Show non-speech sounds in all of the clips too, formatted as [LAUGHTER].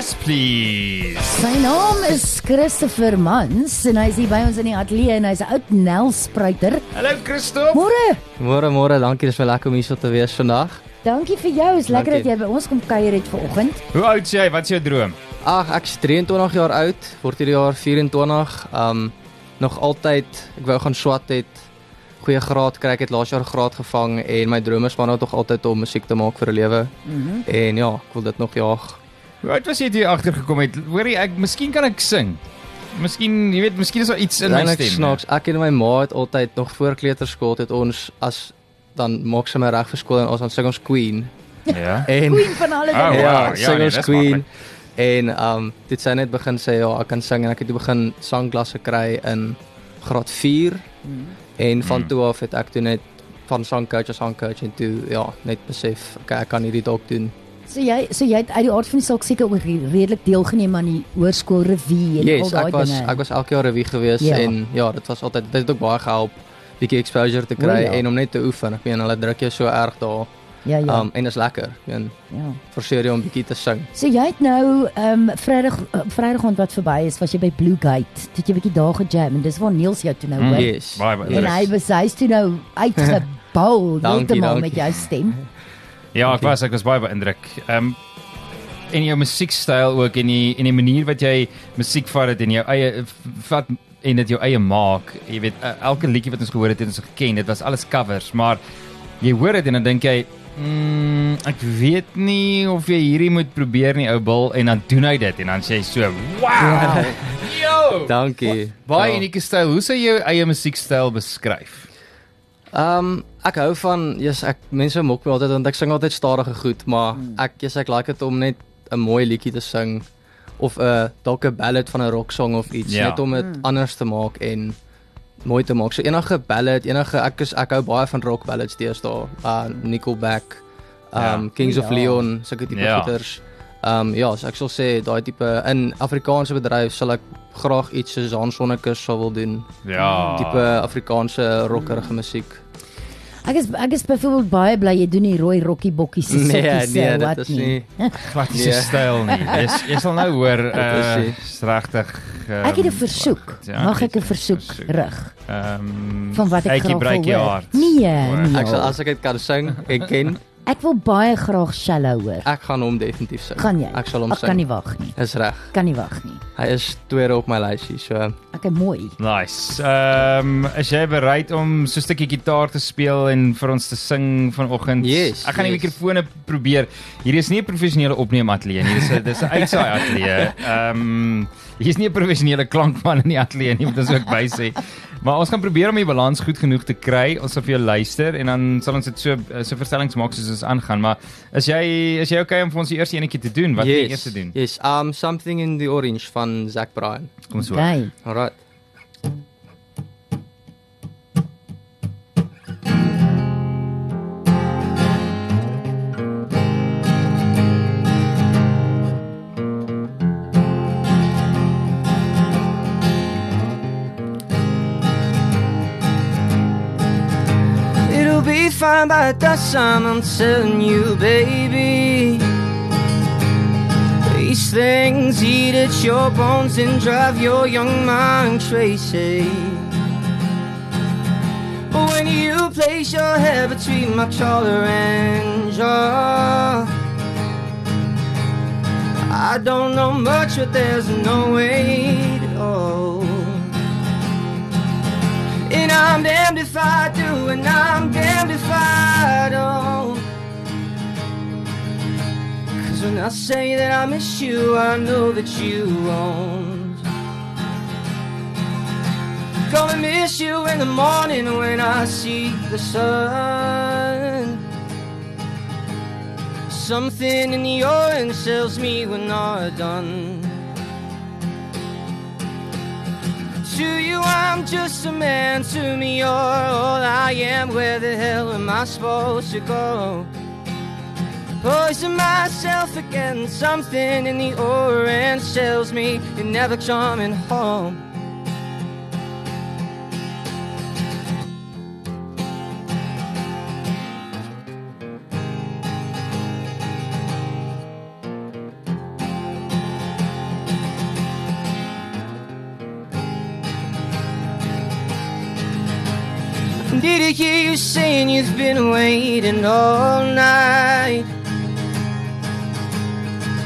Yes please. Sy naam is Christopher Mans en hy's hier by ons in die ateljee en hy's 'n oud nelspruiter. Hallo Christoph. Môre. Môre môre, dankie, dis my lekker om hier so te wees vandag. Dankie vir jou. Is lekker Dankie. dat jy by ons kom kuier het vanoggend. Hoe oud is jy? Wat is jou droom? Ag, ek's 23 jaar oud, word hierdie jaar 24. Um nog altyd, ek wou gaan swat het goeie graad kry, ek het laas jaar graad gevang en my droom is maar nou tog altyd om musiek te maak vir 'n lewe. Mhm. En ja, ek wil dit nog jaag. Hoe oud was jy toe jy agtergekom het? Hoorie, ek miskien kan ek sing. Miskien, jy weet, miskien is daar iets in my stem. Snaaks, ek en my ma het altyd nog voor kleuterskool het ons as dan maak sy my reg vir skool en ons dan sing ons Queen. Ja. [LAUGHS] En Queen van alle Oh, dinge. wow. ja, ja, sing nee, ons dis Queen. En um dit sy net begin sê ja, ek kan sing en ek het toe begin sangklasse kry in graad 4 en van Mm. toe af het ek toe net van sangcoach as sangcoach en toe ja, net besef okay, ek kan hierdie dalk doen. So jy so jy het uit die aard van die saak seker ook redelik deelgeneem aan die hoërskool revue en Yes, al daai ek was dinge. ek was elke jaar revue gewees Ja. en ja, dit was altyd dit het ook baie gehelp bietjie exposure te kry ja. en om net te oefen. Ek meen hulle druk jou so erg daar. ja, ja. Um en is lekker. Ek meen ja. forceer jou om bietjie te sing. So jy het nou ehm um, Vrydag uh, Vrydag aand wat verby is, was jy by Blue Gate. Dit jy 'n bietjie daar gejam en dis waar Niels jou toe nou Mm. hoor. Yes. Baie baie. En hy was hy's toe nou [LAUGHS] uitgebou heeltemal met jou stem. [LAUGHS] Ja, ek was ek was baie beïndruk. Ehm um, en jou musiekstyl ook en die en die manier wat jy musiek vat dit en jou eie vat en dit jou eie maak. Jy weet uh, elke liedjie wat ons gehoor het het ons geken. Dit was alles covers, maar jy hoor dit en dan dink jy Mm, ek weet nie of jy hierdie moet probeer nie ou bil en dan doen hy dit en dan sê hy so wow. [LAUGHS] Yo. Dankie. Baie Ja. unieke styl. Hoe sou jy jou eie musiekstyl beskryf? Ehm um, ek hou van yes, ek mense mok my altyd want ek sing altyd stadige goed, maar Hmm. ek yes, ek like dit om net 'n mooi liedjie te sing of 'n uh, dalk 'n ballad van 'n rock song of iets Ja. net om dit Hmm. anders te maak en mooi te maak. So enige ballad, enige ek is ek hou baie van rock ballads deesdae. Uh Nickelback, Ja. um Kings of Ja. Leon, sulke tipe Ja. goeters. Um ja, so ek sal sê daai tipe in Afrikaanse bedryf sal ek graag iets soos Hans Sonnekus sou wil doen. Ja. Tipe Afrikaanse rockerige musiek. Ek is ek is byvoorbeeld baie bly jy doen die rooi rokkie bokkie se Nee, sokkies nee, wat is nie. nie. Glad nie Nee. so styl nie. [LAUGHS] Jy jy sal nou hoor is uh regtig um, Ek het 'n versoek. Ja, Mag ek 'n versoek rig Ehm um, van wat ek graag breek wil jou hoor? hart. Nee, nee. Ek sal as ek dit kan sing en ken, Ek wil baie graag shallow hoor. ek gaan hom definitief sing. Gaan jy? Ek sal hom Ek kan nie sing. wag nie. Is reg. Kan nie wag nie. Hy is tweede op my lysie, so is mooi. Nice. Ehm um, is jy bereid om so 'n stukkie gitaar te speel en vir ons te sing vanoggend? Yes, Ek gaan die yes. mikrofone probeer. Hierdie is nie 'n professionele opneematelier nie. Dis 'n dis 'n uitsaai ateljee. [LAUGHS] Ehm um, hier is nie 'n professionele klankman in die ateljee nie, moet ons ook by sê. Maar ons gaan probeer om die balans goed genoeg te kry. Ons sal vir jou luister en dan sal ons dit so so verstellings maak soos ons aangaan. Maar is jy is jy okay om vir ons die eerste enetjie te doen? Wat gaan jy eers te doen? Yes, um something in the orange van Zack Bryan. Kom ons hoor. Okay. Alright. Fine by that time, I'm telling you, baby. These things eat at your bones and drive your young mind crazy. But when you place your head between my collar and jaw, I don't know much, but there's no way And I'm damned if I do, and I'm damned if I don't. Cause when I say that I miss you, I know that you won't. Gonna miss you in the morning when I see the sun. Something in the orange tells me we're not done. To you, I'm just a man. To me, you're all I am. Where the hell am I supposed to go? Poison myself again. Something in the orange tells me you're never coming home. Did I hear you saying you've been waiting all night?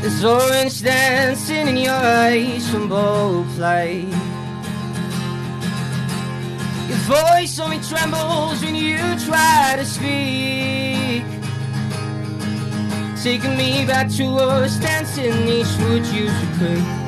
There's orange dancing in your eyes from both lights. Your voice only trembles when you try to speak. Taking me back to us dancing Eastwood used to play.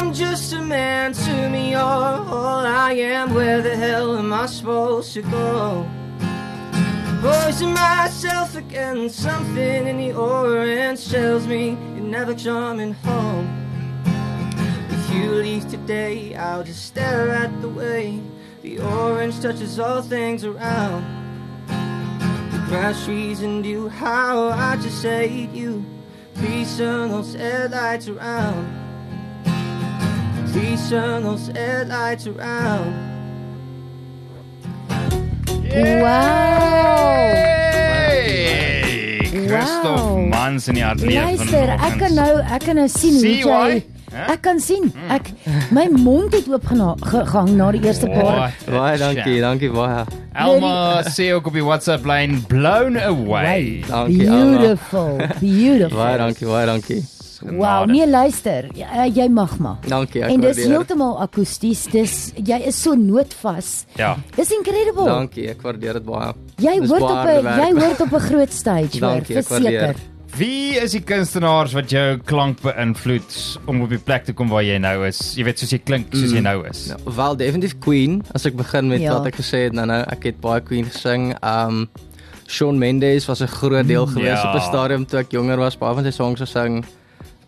I'm just a man. To me, you're all I am. Where the hell am I supposed to go? Poison myself again. Something in the orange tells me you're never coming home. If you leave today, I'll just stare at the way the orange touches all things around. The grass, trees, and you, how I just hate you. Please turn those headlights around. Please turn those headlights around. Wow. Hey, Christoph Wow. Mans in die ateljee Luister, ek kan nou ek kan nou sien hoe See jy why? Ek kan sien. Ek my mond het oop gena- gegaan na die eerste paar. Baie dankie, dankie baie. Elma sê ook op die WhatsApp lyn blown away. Dankie Alma. Beautiful. Beautiful. Baie dankie, baie dankie. Wow, nee luister, jy, uh, jy mag maar. Dankie, ek En dis waardeer dit. heeltemal akoesties. Dis jy is so nootvas. Ja. Dis incredible. Dankie, ek waardeer dit baie. Jy Dis hoort op 'n jy hoort op 'n groot stage hoor, Dankie, waardeer. verseker. Wie is die kunstenaars wat jou klank beïnvloed om op die plek te kom waar jy nou is? Jy weet soos jy klink, soos jy nou is. Ja, wel definitief Queen as ek begin met Ja. wat ek gesê het nou nou ek het baie Queen gesing. Um Shawn Mendes was 'n groot deel gewees Ja. op 'n stadium toe ek jonger was, baie van sy songs gesing.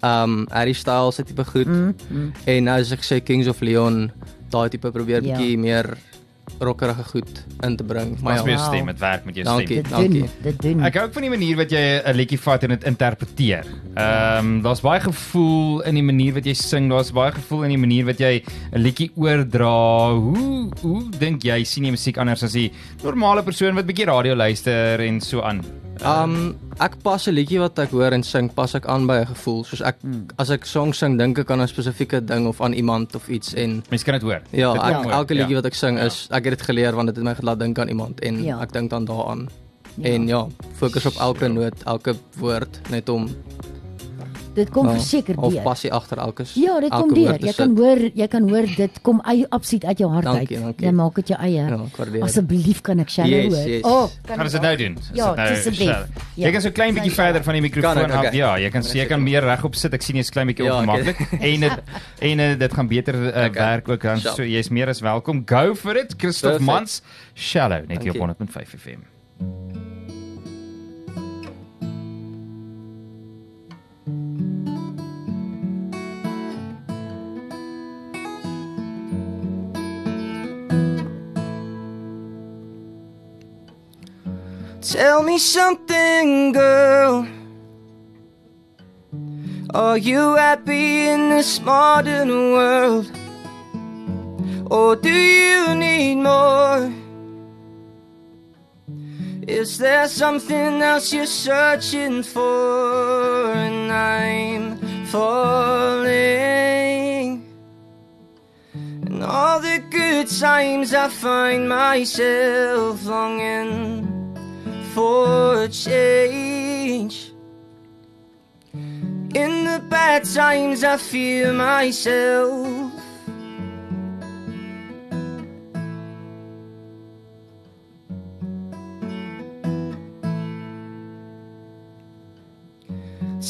Um Harry Styles het tipe goed. Mm, mm. En nou as ek sê Kings of Leon, daai tipe probeer Ja. bietjie meer rockerige goed in te bring. Maar Maar jy ja, Wow. stem, dit werk met jou Dankie. stem. Dankie. doen, dit doen. Ek hou ook van die manier wat jy 'n liedjie vat en dit interpreteer. Ehm um, daar's baie gevoel in die manier wat jy sing, daar's baie gevoel in die manier wat jy 'n liedjie oordra. Hoe hoe dink jy sien jy musiek anders as die normale persoon wat bietjie radio luister en so aan? Um ek pas 'n liedjie wat ek hoor en sing, pas ek aan by 'n gevoel. Soos ek Hmm. as ek songs sing, dink ek aan 'n spesifieke ding of aan iemand of iets en Mense kan dit hoor. ja, Dit ek, hoor, elke liedjie ja. wat ek sing is ek het dit geleer want dit het my gelaat dink aan iemand en Ja. ek dink dan daaraan. Ja. En ja, fokus op elke noot, elke woord net om Dit kom ja, verseker of deur. passie agter elke Ja, dit kom elke deur. woord te Jy sit. kan hoor, jy kan hoor dit kom uit absoluut uit jou hart Dankie, uit. dankie. Jy maak dit jou eie. Ja. Asseblief kan ek shallow Yes, hoor. yes. Oh, kan Gaan ons dit nou doen? Ja, nou- asseblief. Ja. Jy kan so klein bietjie verder van die mikrofoon af. okay. Ja, jy kan jy kan meer regop sit. Ek sien jy's klein bietjie Ja, ongemaklik. [LAUGHS] En dit en eh, dit gaan beter uh, Okay. werk ook dan. So jy's meer as welkom. Go for it. Christoph Perfect. Mans, Shallow net hier op Dankie. 100.5 FM. Tell me something, girl. Are you happy in this modern world? Or do you need more? Is there something else you're searching for? And I'm falling. And all the good times I find myself longing for a change. In the bad times, I fear myself.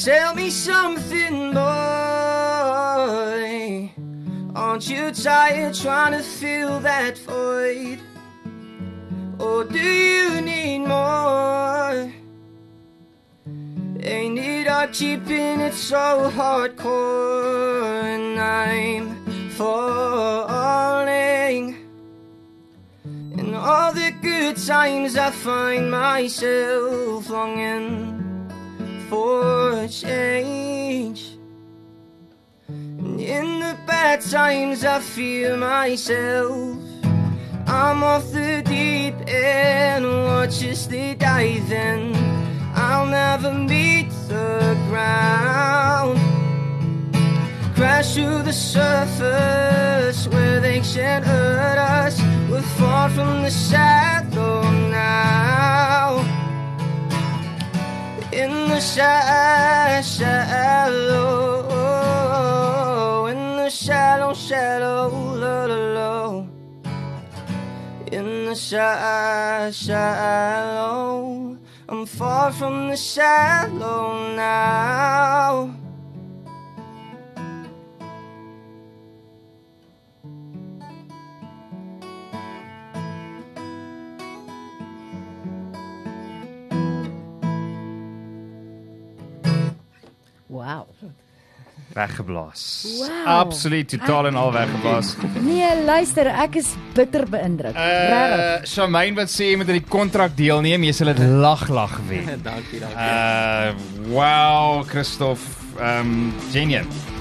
Tell me something, boy. Aren't you tired trying to fill that void? Or do you need more? Ain't it hard keeping it so hardcore, and I'm falling. In all the good times, I find myself longing for change. And in the bad times, I feel myself. I'm off the deep end, watch as they dive in. I'll never meet the ground. Crash to the surface where they can't hurt us. We're far from the shadow now. In the sha- shallow, in the shallow, shallow, low, low, low. Shallow, I'm far from the shallow now. Wow. Weggeblaas. Wow. Absoluut totaal en al weggeblaas. Nee, luister, ek is bitter beïndruk. Regtig. Uh Shamaine wat sê jy moet aan die kontrak deelneem, jy sal dit lag lag wen. [LAUGHS] dankie, dankie. Uh wow, Christof. Um Genius.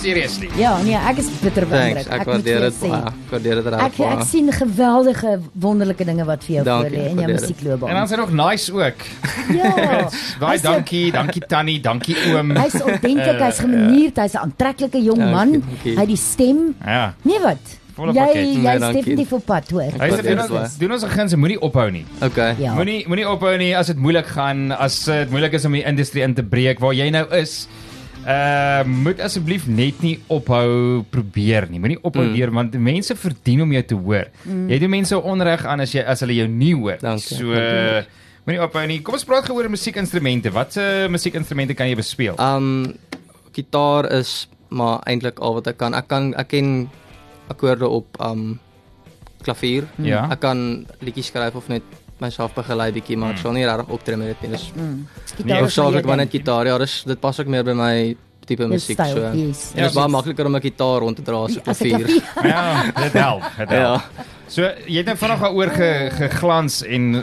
Seriously. Ja, nee, ek is bitter beïndruk. Ek moet waardeer dit baie. Ek waardeer dit reg Ek ek baie. sien geweldige wonderlike dinge wat vir jou voor lê in jou dit. musiekloopbaan. En dan is hy nog nice ook. [LAUGHS] ja. [LAUGHS] Baie dankie, dankie Tannie, dankie oom. Hy's authentic, hy's gemanierd, hy's 'n aantreklike jong man. Hy het die stem. Ja. Nee wat? Volle Jy pakket. jy's Nee, dankie. definitief op pad, hoor. Hy sê doen dit ons doen ons guns, moenie ophou nie. Okay. Ja. Moenie moenie ophou nie as dit moeilik gaan, as dit moeilik is om die industrie in te breek waar jy nou is. Uh moet asseblief net nie ophou probeer nie. Moenie ophou Mm. leer want mense verdien om jou te hoor. Jy doen mense onreg aan as jy as hulle jou nie hoor. Dankie. So uh, moenie ophou nie. Kom ons praat gou oor musiekinstrumente. Watse musiekinstrumente kan jy bespeel? Um gitaar is maar eintlik al wat ek kan. Ek kan ek ken akkoorde op um klavier. Ja. Ek kan liedjies skryf of net myself begelei bietjie, maar ek sal nie regtig optree met dit nie. Dis Mm. Nee, hoofsaaklik maar my net gitaar. Ja, dis dit pas ook meer by my tipe musiek style, so. yes. En dit is baie makliker om 'n gitaar rond te dra as 'n klavier. [LAUGHS] ja, dit help. Dit help. Ja. So jy het nou vanaand daaroor ge, geglans en uh,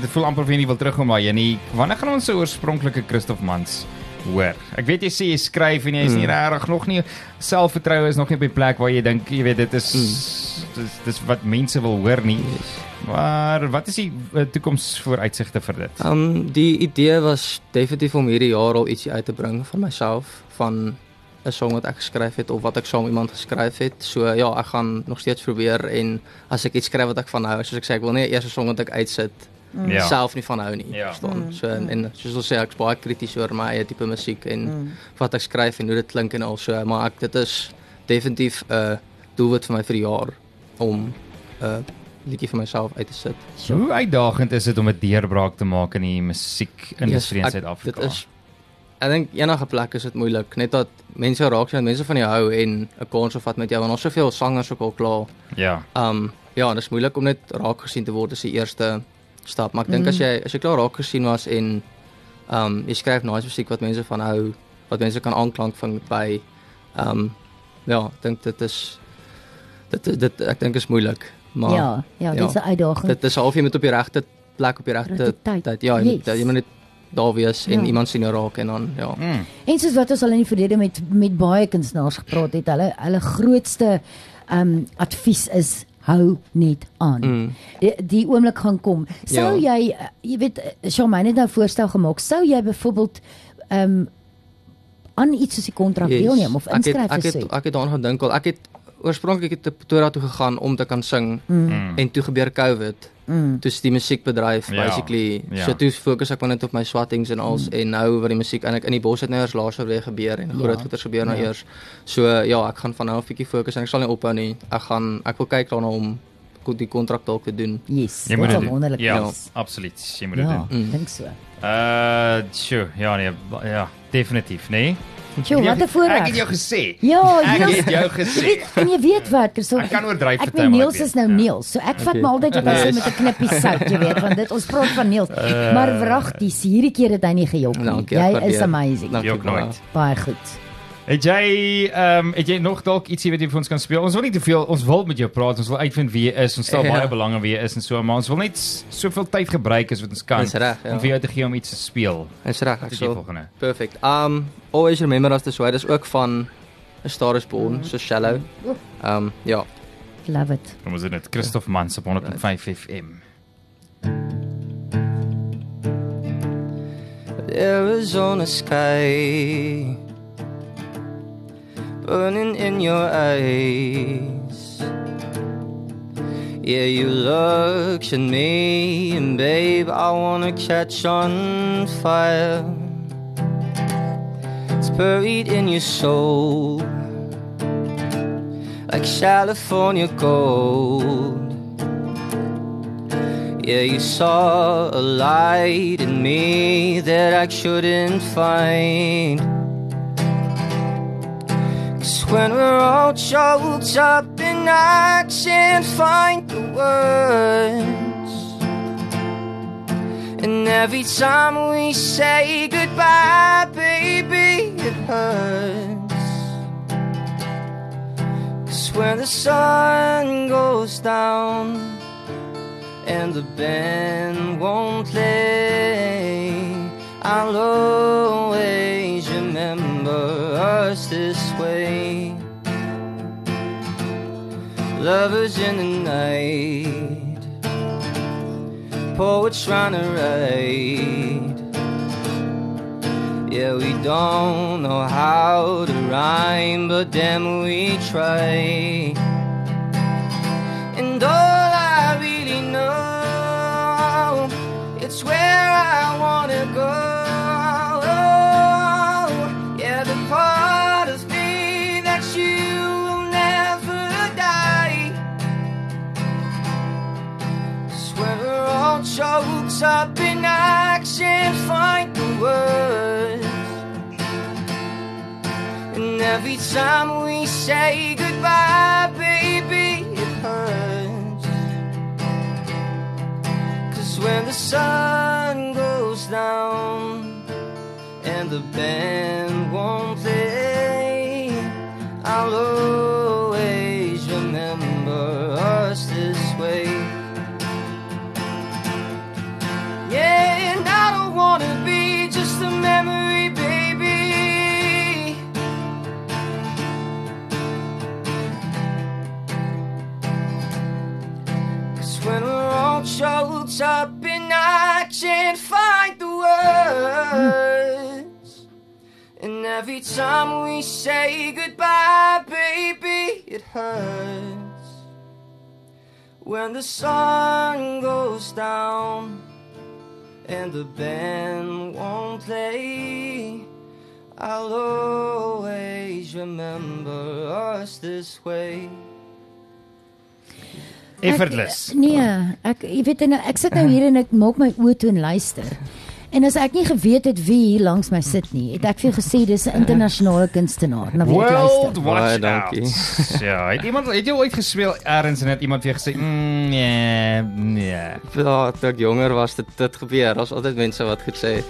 dit voel amper of jy nie wil terugkom maar jy nie. Wanneer gaan ons se oorspronklike Christof Mans hoor? Ek weet jy sê jy skryf en jy is nie Mm. regtig nog nie selfvertroue is nog nie op die plek waar jy dink jy weet dit is Mm. dis dis wat mense wil hoor nie. Yes. Maar wat is die uh, toekomsvooruitsigte vir dit? Um die idee was definitief om hierdie jaar al ietsie uit te bring van myself van 'n song wat ek geskryf het of wat ek saam met iemand geskryf het. So ja, ek gaan nog steeds probeer en as ek iets skryf wat ek van hou, soos ek sê, ek wil nie eers 'n song wat ek uitsit Ja. self nie van hou nie, Ja. verstaan? So en, en soos ons sê, ek's baie krities oor my eie tipe musiek en Mm. wat ek skryf en hoe dit klink en al so, maar ek dit is definitief 'n uh, doelwit vir my vir die jaar om 'n uh, liedjie vir myself uit te sit. Hoe uitdagend is dit om 'n deurbraak te maak in die musiekindustrie in Yes, ek- Suid-Afrika? Dit is ek dink enige plek is dit moeilik, net dat mense raak sien, mense van jou hou en 'n kans vat met jou want ons soveel sangers ook al klaar. Ja. Um ja, dit is moeilik om net raak gesien te word as die eerste stap, maar ek dink as jy as jy klaar raak gesien was en um jy skryf nice musiek wat mense van hou, wat mense kan aanklank vind by um ja, ek dink dit is dit dit, dit ek dink is moeilik, maar Ja, ja, ja. dit is 'n uitdaging. dit is half jy moet op die regte plek op die regte tyd. tyd. Ja, jy moet Yes. jy moet net daar wees en Ja. iemand sien jou raak en dan ja. Mm. En soos wat ons al in die verlede met met baie kunstenaars gepraat het, hulle hulle grootste ehm um, advies is hou net aan. Mm. Die, die oomblik gaan kom. Sou Ja. jy eh, jy weet eh, Charmaine het nou voorstel gemaak, sou jy byvoorbeeld ehm um, aan iets soos die kontrak Yes. deelneem of Ek het inskryf ek vir het so? ek het daaraan gedink al. Ek het oorspronklik het ek Pretoria toe gegaan om te kan sing Mm, Mm. en toe gebeur COVID. mm. Toe is die musiekbedryf Ja, basically ja. so toe fokus ek maar net op my swattings en als en nou wat die musiek eintlik in die bos het nou eers laas weer gebeur en Ja. groot goeters gebeur nou Ja. eers. So ja, ek gaan van nou af 'n bietjie fokus en ek sal nie ophou nie. Ek gaan ek wil kyk daarna om goed die kontrak dalk te doen. Yes. Jy moet dit dit wonderlik Ja, wees. absoluut. Jy moet dit Ja, doen. Mm. dink so. Uh, sure. Ja nee, ja, definitief, nee. Sjoe, wat 'n Ek voorreg. het jou gesê. Ja, Ek Niels. het jou Jy gesê. weet, en jy weet wat, so Ek kan oordryf Ek met maar Niels ek is nou Ja. Niels. So ek vat Okay. maar altyd wat hy sê Yes. met 'n knippie sout, jy weet, want dit ons praat van Niels. Maar wragties, hierdie keer het hy nie gejok nie. Dankie, ek Jy is amazing. Dankie Jy. Baie goed. Het jy ehm um, het jy nog dalk ietsie wat jy vir ons kan speel? Ons wil nie te veel, ons wil met jou praat, ons wil uitvind wie jy is, ons stel Ja. baie belang in wie jy is en so, maar ons wil net soveel tyd gebruik as wat ons kan reg, ja. om vir jou te gee om iets te speel. Dis reg, ek is die sal. Perfect. Um always remember us this way. Dis ook van A Star is Born, so shallow. Um ja. Love it. Kom ons doen dit. Christoph Mans op 105 FM. Arizona sky burning in your eyes. Yeah, you look at me, and babe, I wanna catch on fire. It's buried in your soul, like California gold. Yeah, you saw a light in me that I shouldn't find. Cause when we're all choked up and I can't find the words. And every time we say goodbye, baby, it hurts. Cause when the sun goes down and the band won't play. I'll always remember us this way. Lovers in the night, poets trying to write. Yeah, we don't know how to rhyme, but then we try. And all I really know, it's where I wanna go. Choked up in can't find the words. And every time we say goodbye, baby, it hurts. Cause when the sun goes down and the band choked up and I can't find the words. And every time we say goodbye, baby, it hurts. When the sun goes down and the band won't play, I'll always remember us this way. Effortless. Ek, nee, ek jy weet nou, ek sit nou hier en ek maak my oë toe en luister. En as ek nie geweet het wie hier langs my sit nie, het ek vir jou gesê dis 'n internasionale kunstenaar. Nou weet World luister. Watch Baie dankie. Out. [LAUGHS] Ja, het iemand het jy ooit gespeel ergens en het iemand vir jou gesê, mm, nee, nee. Ja, toe ek jonger was dit dit gebeur. Daar's altyd mense wat goed sê.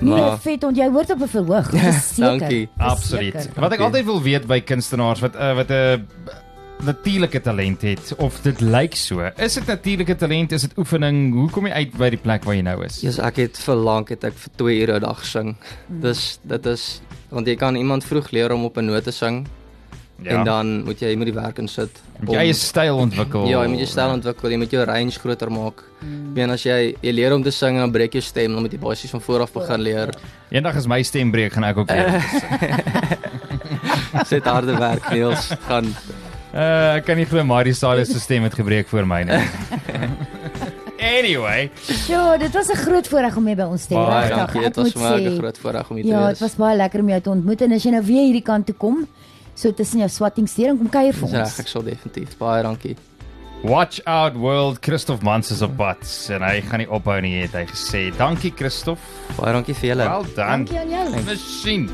Nee, Maar vet, want jy hoort op 'n verhoog. Dis [LAUGHS] seker. Dankie. Absoluut. Wat ek altyd wil weet by kunstenaars wat uh, wat 'n natuurlike talent het of dit lyk so. Is dit natuurlike talent? Is dit oefening? Hoe kom jy uit by die plek waar jy nou is? Jesus, ek het vir lank het ek vir 2 ure 'n dag gesing. Dis dit is want jy kan iemand vroeg leer om op 'n noot te sing ja. en dan moet jy jy moet die werk insit. Moet jy eie styl ontwikkel. Ja, jy moet jou styl ontwikkel, jy moet jou range groter maak. Mm. Meen as jy jy leer om te sing en dan breek jou stem, dan moet jy basies van voor af begin leer. Eendag as my stem breek, gaan ek ook leer. [LAUGHS] Sit harde werk, Niels. Gaan Uh, ek kan nie glo Marie Salis se stem het gebreek voor my nie. [LAUGHS] anyway, Ja, dit was 'n groot voorreg om jy by ons te hê. Baie dankie. Dit was vir my 'n groot voorreg om hier te Ja, wees. dit was baie lekker om jou te ontmoet en as jy nou weer hierdie kant toe kom, so tussen jou swattingstering kom kuier vir ons. ek sal definitief. Baie dankie. Watch Out World Christoph Mans is op pad en hy gaan nie ophou nie het hy gesê. Dankie Christoph. Baie dankie vir julle. Well done. Dankie aan jou. Masjien.